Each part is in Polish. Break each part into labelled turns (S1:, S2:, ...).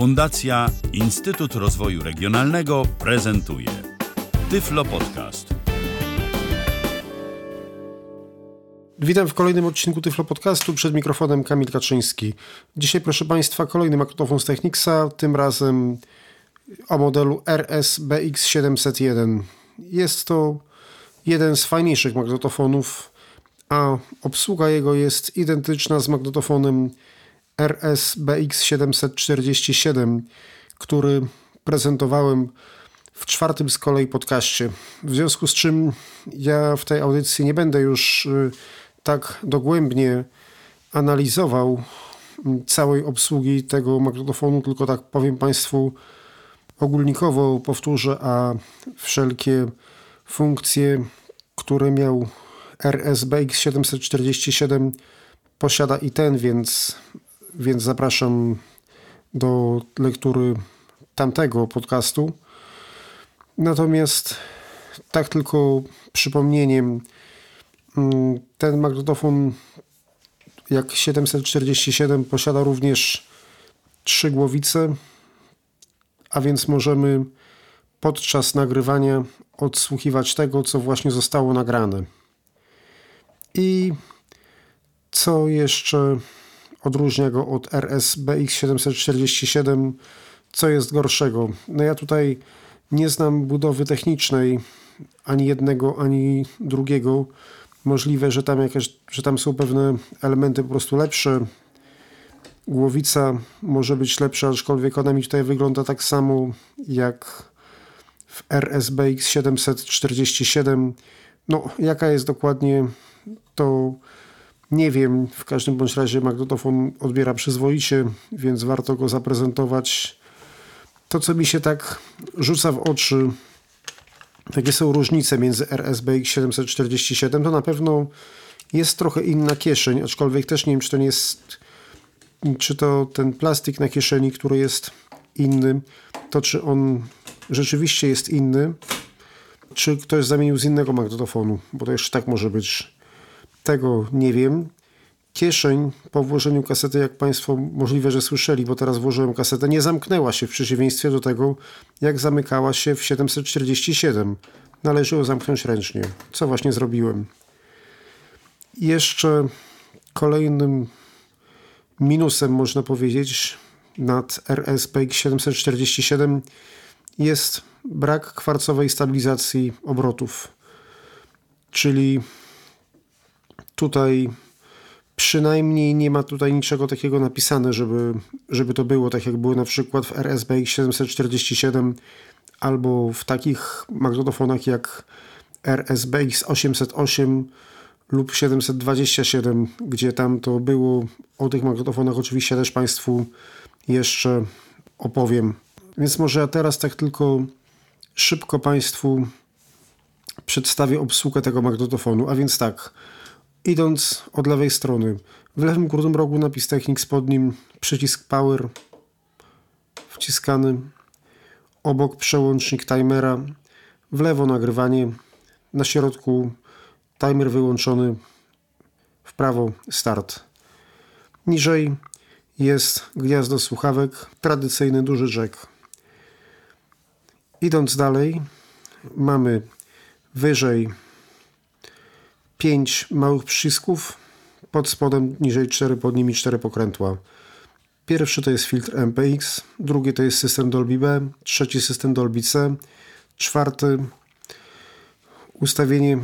S1: Fundacja Instytut Rozwoju Regionalnego prezentuje Tyflo Podcast.
S2: Witam w kolejnym odcinku Tyflo Podcastu. Przed mikrofonem Kamil Kaczyński. Dzisiaj, proszę Państwa, kolejny magnetofon z Technicsa, tym razem o modelu RS-BX 701. Jest to jeden z fajniejszych magnetofonów, a obsługa jego jest identyczna z magnetofonem RS-BX 747, który prezentowałem w czwartym z kolei podcaście. W związku z czym ja w tej audycji nie będę już y, tak dogłębnie analizował całej obsługi tego magnetofonu, tylko tak powiem Państwu ogólnikowo powtórzę, a wszelkie funkcje, które miał RSBX 747 posiada i ten, więc, więc zapraszam do lektury tamtego podcastu. Natomiast tak tylko przypomnieniem, mm, ten magnetofon jak 747 posiada również trzy głowice, a więc możemy podczas nagrywania odsłuchiwać tego, co właśnie zostało nagrane. I co jeszcze odróżnia go od RS BX 747? Co jest gorszego? No ja tutaj nie znam budowy technicznej ani jednego, ani drugiego. Możliwe, że tam, jakieś, że tam są pewne elementy po prostu lepsze. Głowica może być lepsza, aczkolwiek ona mi tutaj wygląda tak samo jak w RSBX 747. No, jaka jest dokładnie, to nie wiem. W każdym bądź razie magnetofon odbiera przyzwoicie, więc warto go zaprezentować. To, co mi się tak rzuca w oczy, jakie są różnice między RSBX 747, to na pewno jest trochę inna kieszeń, aczkolwiek też nie wiem, czy to nie jest, czy to ten plastik na kieszeni, który jest inny, to czy on rzeczywiście jest inny, czy ktoś zamienił z innego magnetofonu, bo to jeszcze tak może być. Tego nie wiem. Kieszeń po włożeniu kasety, jak Państwo możliwe, że słyszeli, bo teraz włożyłem kasetę, nie zamknęła się w przeciwieństwie do tego, jak zamykała się w 747. Należy zamknąć ręcznie, co właśnie zrobiłem. Jeszcze kolejnym minusem, można powiedzieć, nad RSPX 747 jest brak kwarcowej stabilizacji obrotów. Czyli tutaj przynajmniej nie ma tutaj niczego takiego napisane, żeby, żeby to było tak jak było na przykład w RSBX 747 albo w takich magnetofonach jak RSBX 808 lub 727, gdzie tam to było. O tych magnetofonach oczywiście też Państwu jeszcze opowiem. Więc może ja teraz tak tylko szybko Państwu przedstawię obsługę tego magnetofonu. A więc tak, idąc od lewej strony, w lewym górnym rogu napis Technics, pod nim przycisk Power wciskany, obok przełącznik timera, w lewo nagrywanie, na środku timer wyłączony, w prawo start. Niżej jest gniazdo słuchawek, tradycyjny duży jack. Idąc dalej, mamy wyżej 5 małych przycisków, pod spodem niżej 4, pod nimi 4 pokrętła. Pierwszy to jest filtr MPX, drugi to jest system Dolby B, trzeci system Dolby C, czwarty ustawienie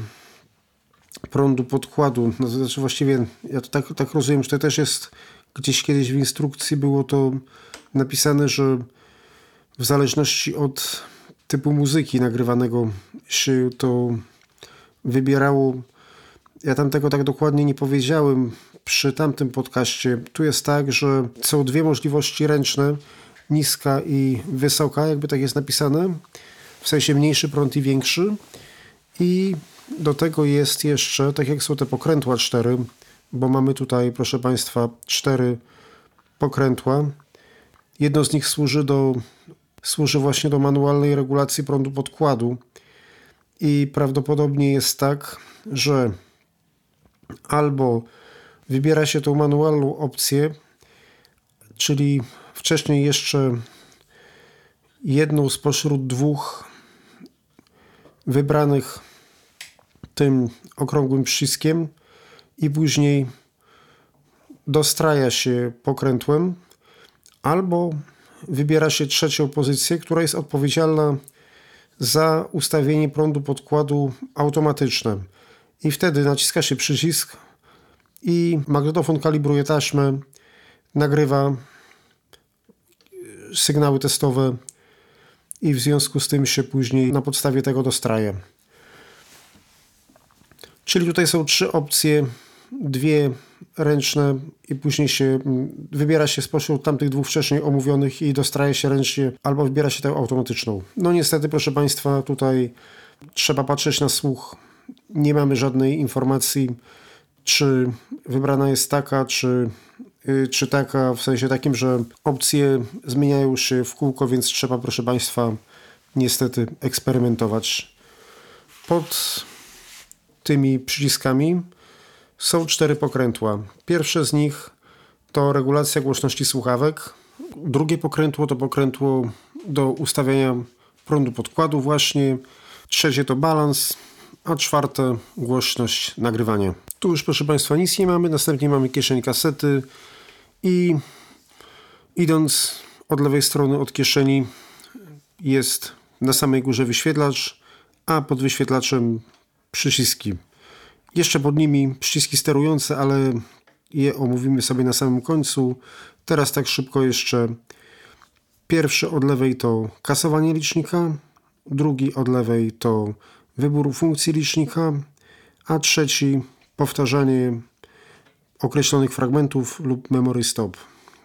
S2: prądu podkładu. No, to znaczy właściwie, ja to tak, tak rozumiem, że to też jest gdzieś kiedyś w instrukcji było to napisane, że w zależności od typu muzyki nagrywanego się to wybierało. Ja tam tego tak dokładnie nie powiedziałem przy tamtym podcaście. Tu jest tak, że są dwie możliwości ręczne, niska i wysoka, jakby tak jest napisane, w sensie mniejszy prąd i większy. I do tego jest jeszcze, tak jak są te pokrętła cztery, bo mamy tutaj, proszę Państwa, cztery pokrętła. Jedno z nich służy do służy właśnie do manualnej regulacji prądu podkładu i prawdopodobnie jest tak, że albo wybiera się tą manualną opcję, czyli wcześniej jeszcze jedną spośród dwóch wybranych tym okrągłym przyciskiem i później dostraja się pokrętłem albo wybiera się trzecią pozycję, która jest odpowiedzialna za ustawienie prądu podkładu automatyczne. I wtedy naciska się przycisk i magnetofon kalibruje taśmę, nagrywa sygnały testowe i w związku z tym się później na podstawie tego dostraje. Czyli tutaj są trzy opcje, dwie ręczne i później się wybiera się spośród tamtych dwóch wcześniej omówionych i dostraje się ręcznie albo wybiera się tę automatyczną. No niestety, proszę Państwa, tutaj trzeba patrzeć na słuch. Nie mamy żadnej informacji, czy wybrana jest taka, czy, yy, czy taka, w sensie takim, że opcje zmieniają się w kółko, więc trzeba, proszę Państwa, niestety eksperymentować. Pod tymi przyciskami są cztery pokrętła. Pierwsze z nich to regulacja głośności słuchawek. Drugie pokrętło to pokrętło do ustawiania prądu podkładu właśnie. Trzecie to balans, a czwarte głośność nagrywania. Tu już proszę Państwa nic nie mamy. Następnie mamy kieszeń kasety i idąc od lewej strony od kieszeni jest na samej górze wyświetlacz, a pod wyświetlaczem przyciski. Jeszcze pod nimi przyciski sterujące, ale je omówimy sobie na samym końcu. Teraz tak szybko jeszcze. Pierwszy od lewej to kasowanie licznika, drugi od lewej to wybór funkcji licznika, a trzeci powtarzanie określonych fragmentów lub memory stop.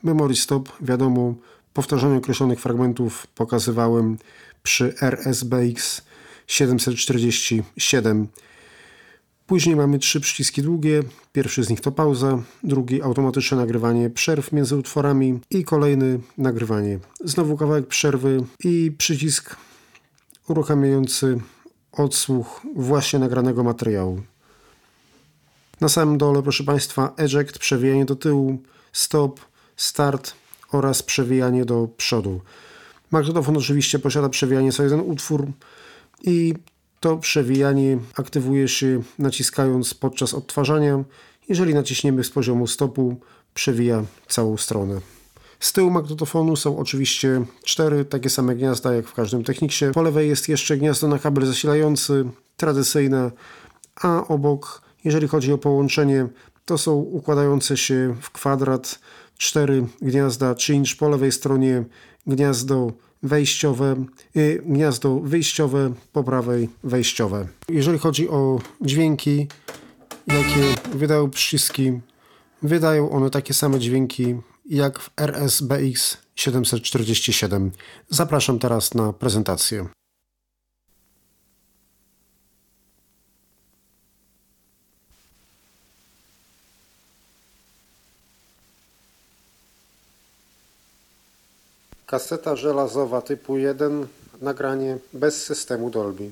S2: Memory stop, wiadomo, powtarzanie określonych fragmentów pokazywałem przy RSBX 747 Później mamy trzy przyciski długie. Pierwszy z nich to pauza, drugi automatyczne nagrywanie przerw między utworami i kolejny nagrywanie. Znowu kawałek przerwy i przycisk uruchamiający odsłuch właśnie nagranego materiału. Na samym dole, proszę Państwa, eject, przewijanie do tyłu, stop, start oraz przewijanie do przodu. Magnetofon oczywiście posiada przewijanie co jeden utwór i to przewijanie aktywuje się naciskając podczas odtwarzania. Jeżeli naciśniemy z poziomu stopu, przewija całą stronę. Z tyłu magnetofonu są oczywiście cztery takie same gniazda jak w każdym Techniksie. Po lewej jest jeszcze gniazdo na kabel zasilający, tradycyjne, a obok, jeżeli chodzi o połączenie, to są układające się w kwadrat cztery gniazda 3 inch po lewej stronie, gniazdo wejściowe, gniazdo wyjściowe, po prawej wejściowe. Jeżeli chodzi o dźwięki, jakie wydają przyciski, wydają one takie same dźwięki jak w RSBX 747. Zapraszam teraz na prezentację. Kaseta żelazowa typu 1, nagranie bez systemu Dolby.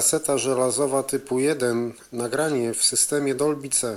S2: Kaseta żelazowa typu 1, nagranie w systemie Dolby C.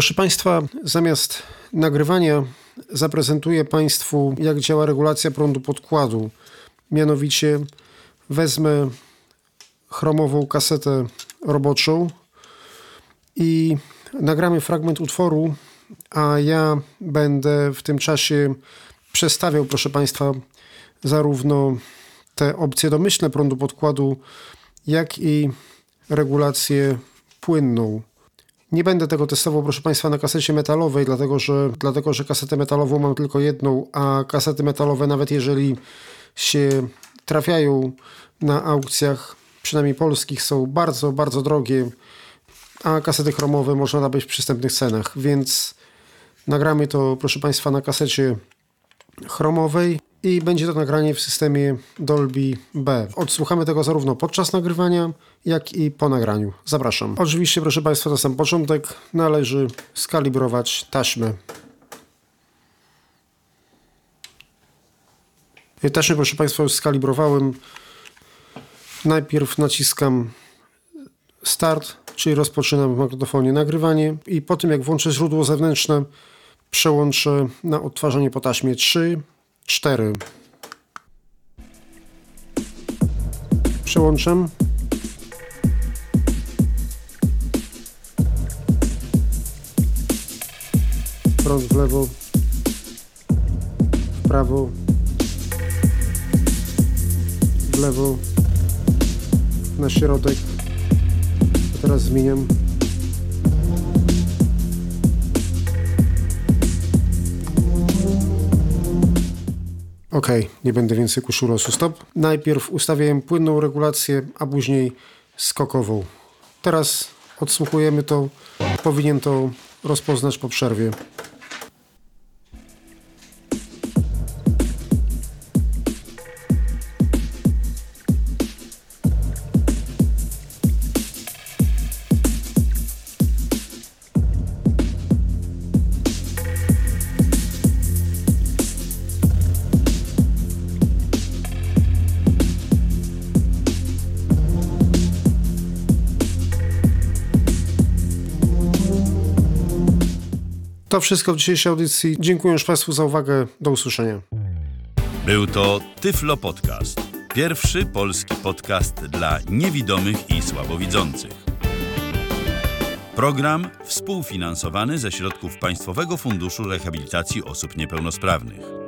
S2: Proszę Państwa, zamiast nagrywania zaprezentuję Państwu, jak działa regulacja prądu podkładu. Mianowicie wezmę chromową kasetę roboczą i nagramy fragment utworu, a ja będę w tym czasie przestawiał, proszę Państwa, zarówno te opcje domyślne prądu podkładu, jak i regulację płynną. Nie będę tego testował, proszę Państwa, na kasecie metalowej, dlatego że, dlatego że kasetę metalową mam tylko jedną, a kasety metalowe, nawet jeżeli się trafiają na aukcjach, przynajmniej polskich, są bardzo, bardzo drogie, a kasety chromowe można nabyć w przystępnych cenach, więc nagramy to, proszę Państwa, na kasecie chromowej i będzie to nagranie w systemie Dolby B. Odsłuchamy tego zarówno podczas nagrywania, jak i po nagraniu. Zapraszam. Oczywiście, proszę Państwa, na sam początek należy skalibrować taśmę. Taśmę, proszę Państwa, już skalibrowałem. Najpierw naciskam start, czyli rozpoczynam w magnetofonie nagrywanie i po tym jak włączę źródło zewnętrzne, przełączę na odtwarzanie po taśmie 3, 4. Przełączam. Prąd w lewo, w prawo, w lewo, na środek. A teraz zmieniam. Ok, nie będę więcej kuszył losu. Stop. Najpierw ustawiałem płynną regulację, a później skokową. Teraz odsłuchujemy to. Powinien to rozpoznać po przerwie. Wszystko w dzisiejszej audycji. Dziękuję już Państwu za uwagę. Do usłyszenia.
S1: Był to Tyflo Podcast. Pierwszy polski podcast dla niewidomych i słabowidzących. Program współfinansowany ze środków Państwowego Funduszu Rehabilitacji Osób Niepełnosprawnych.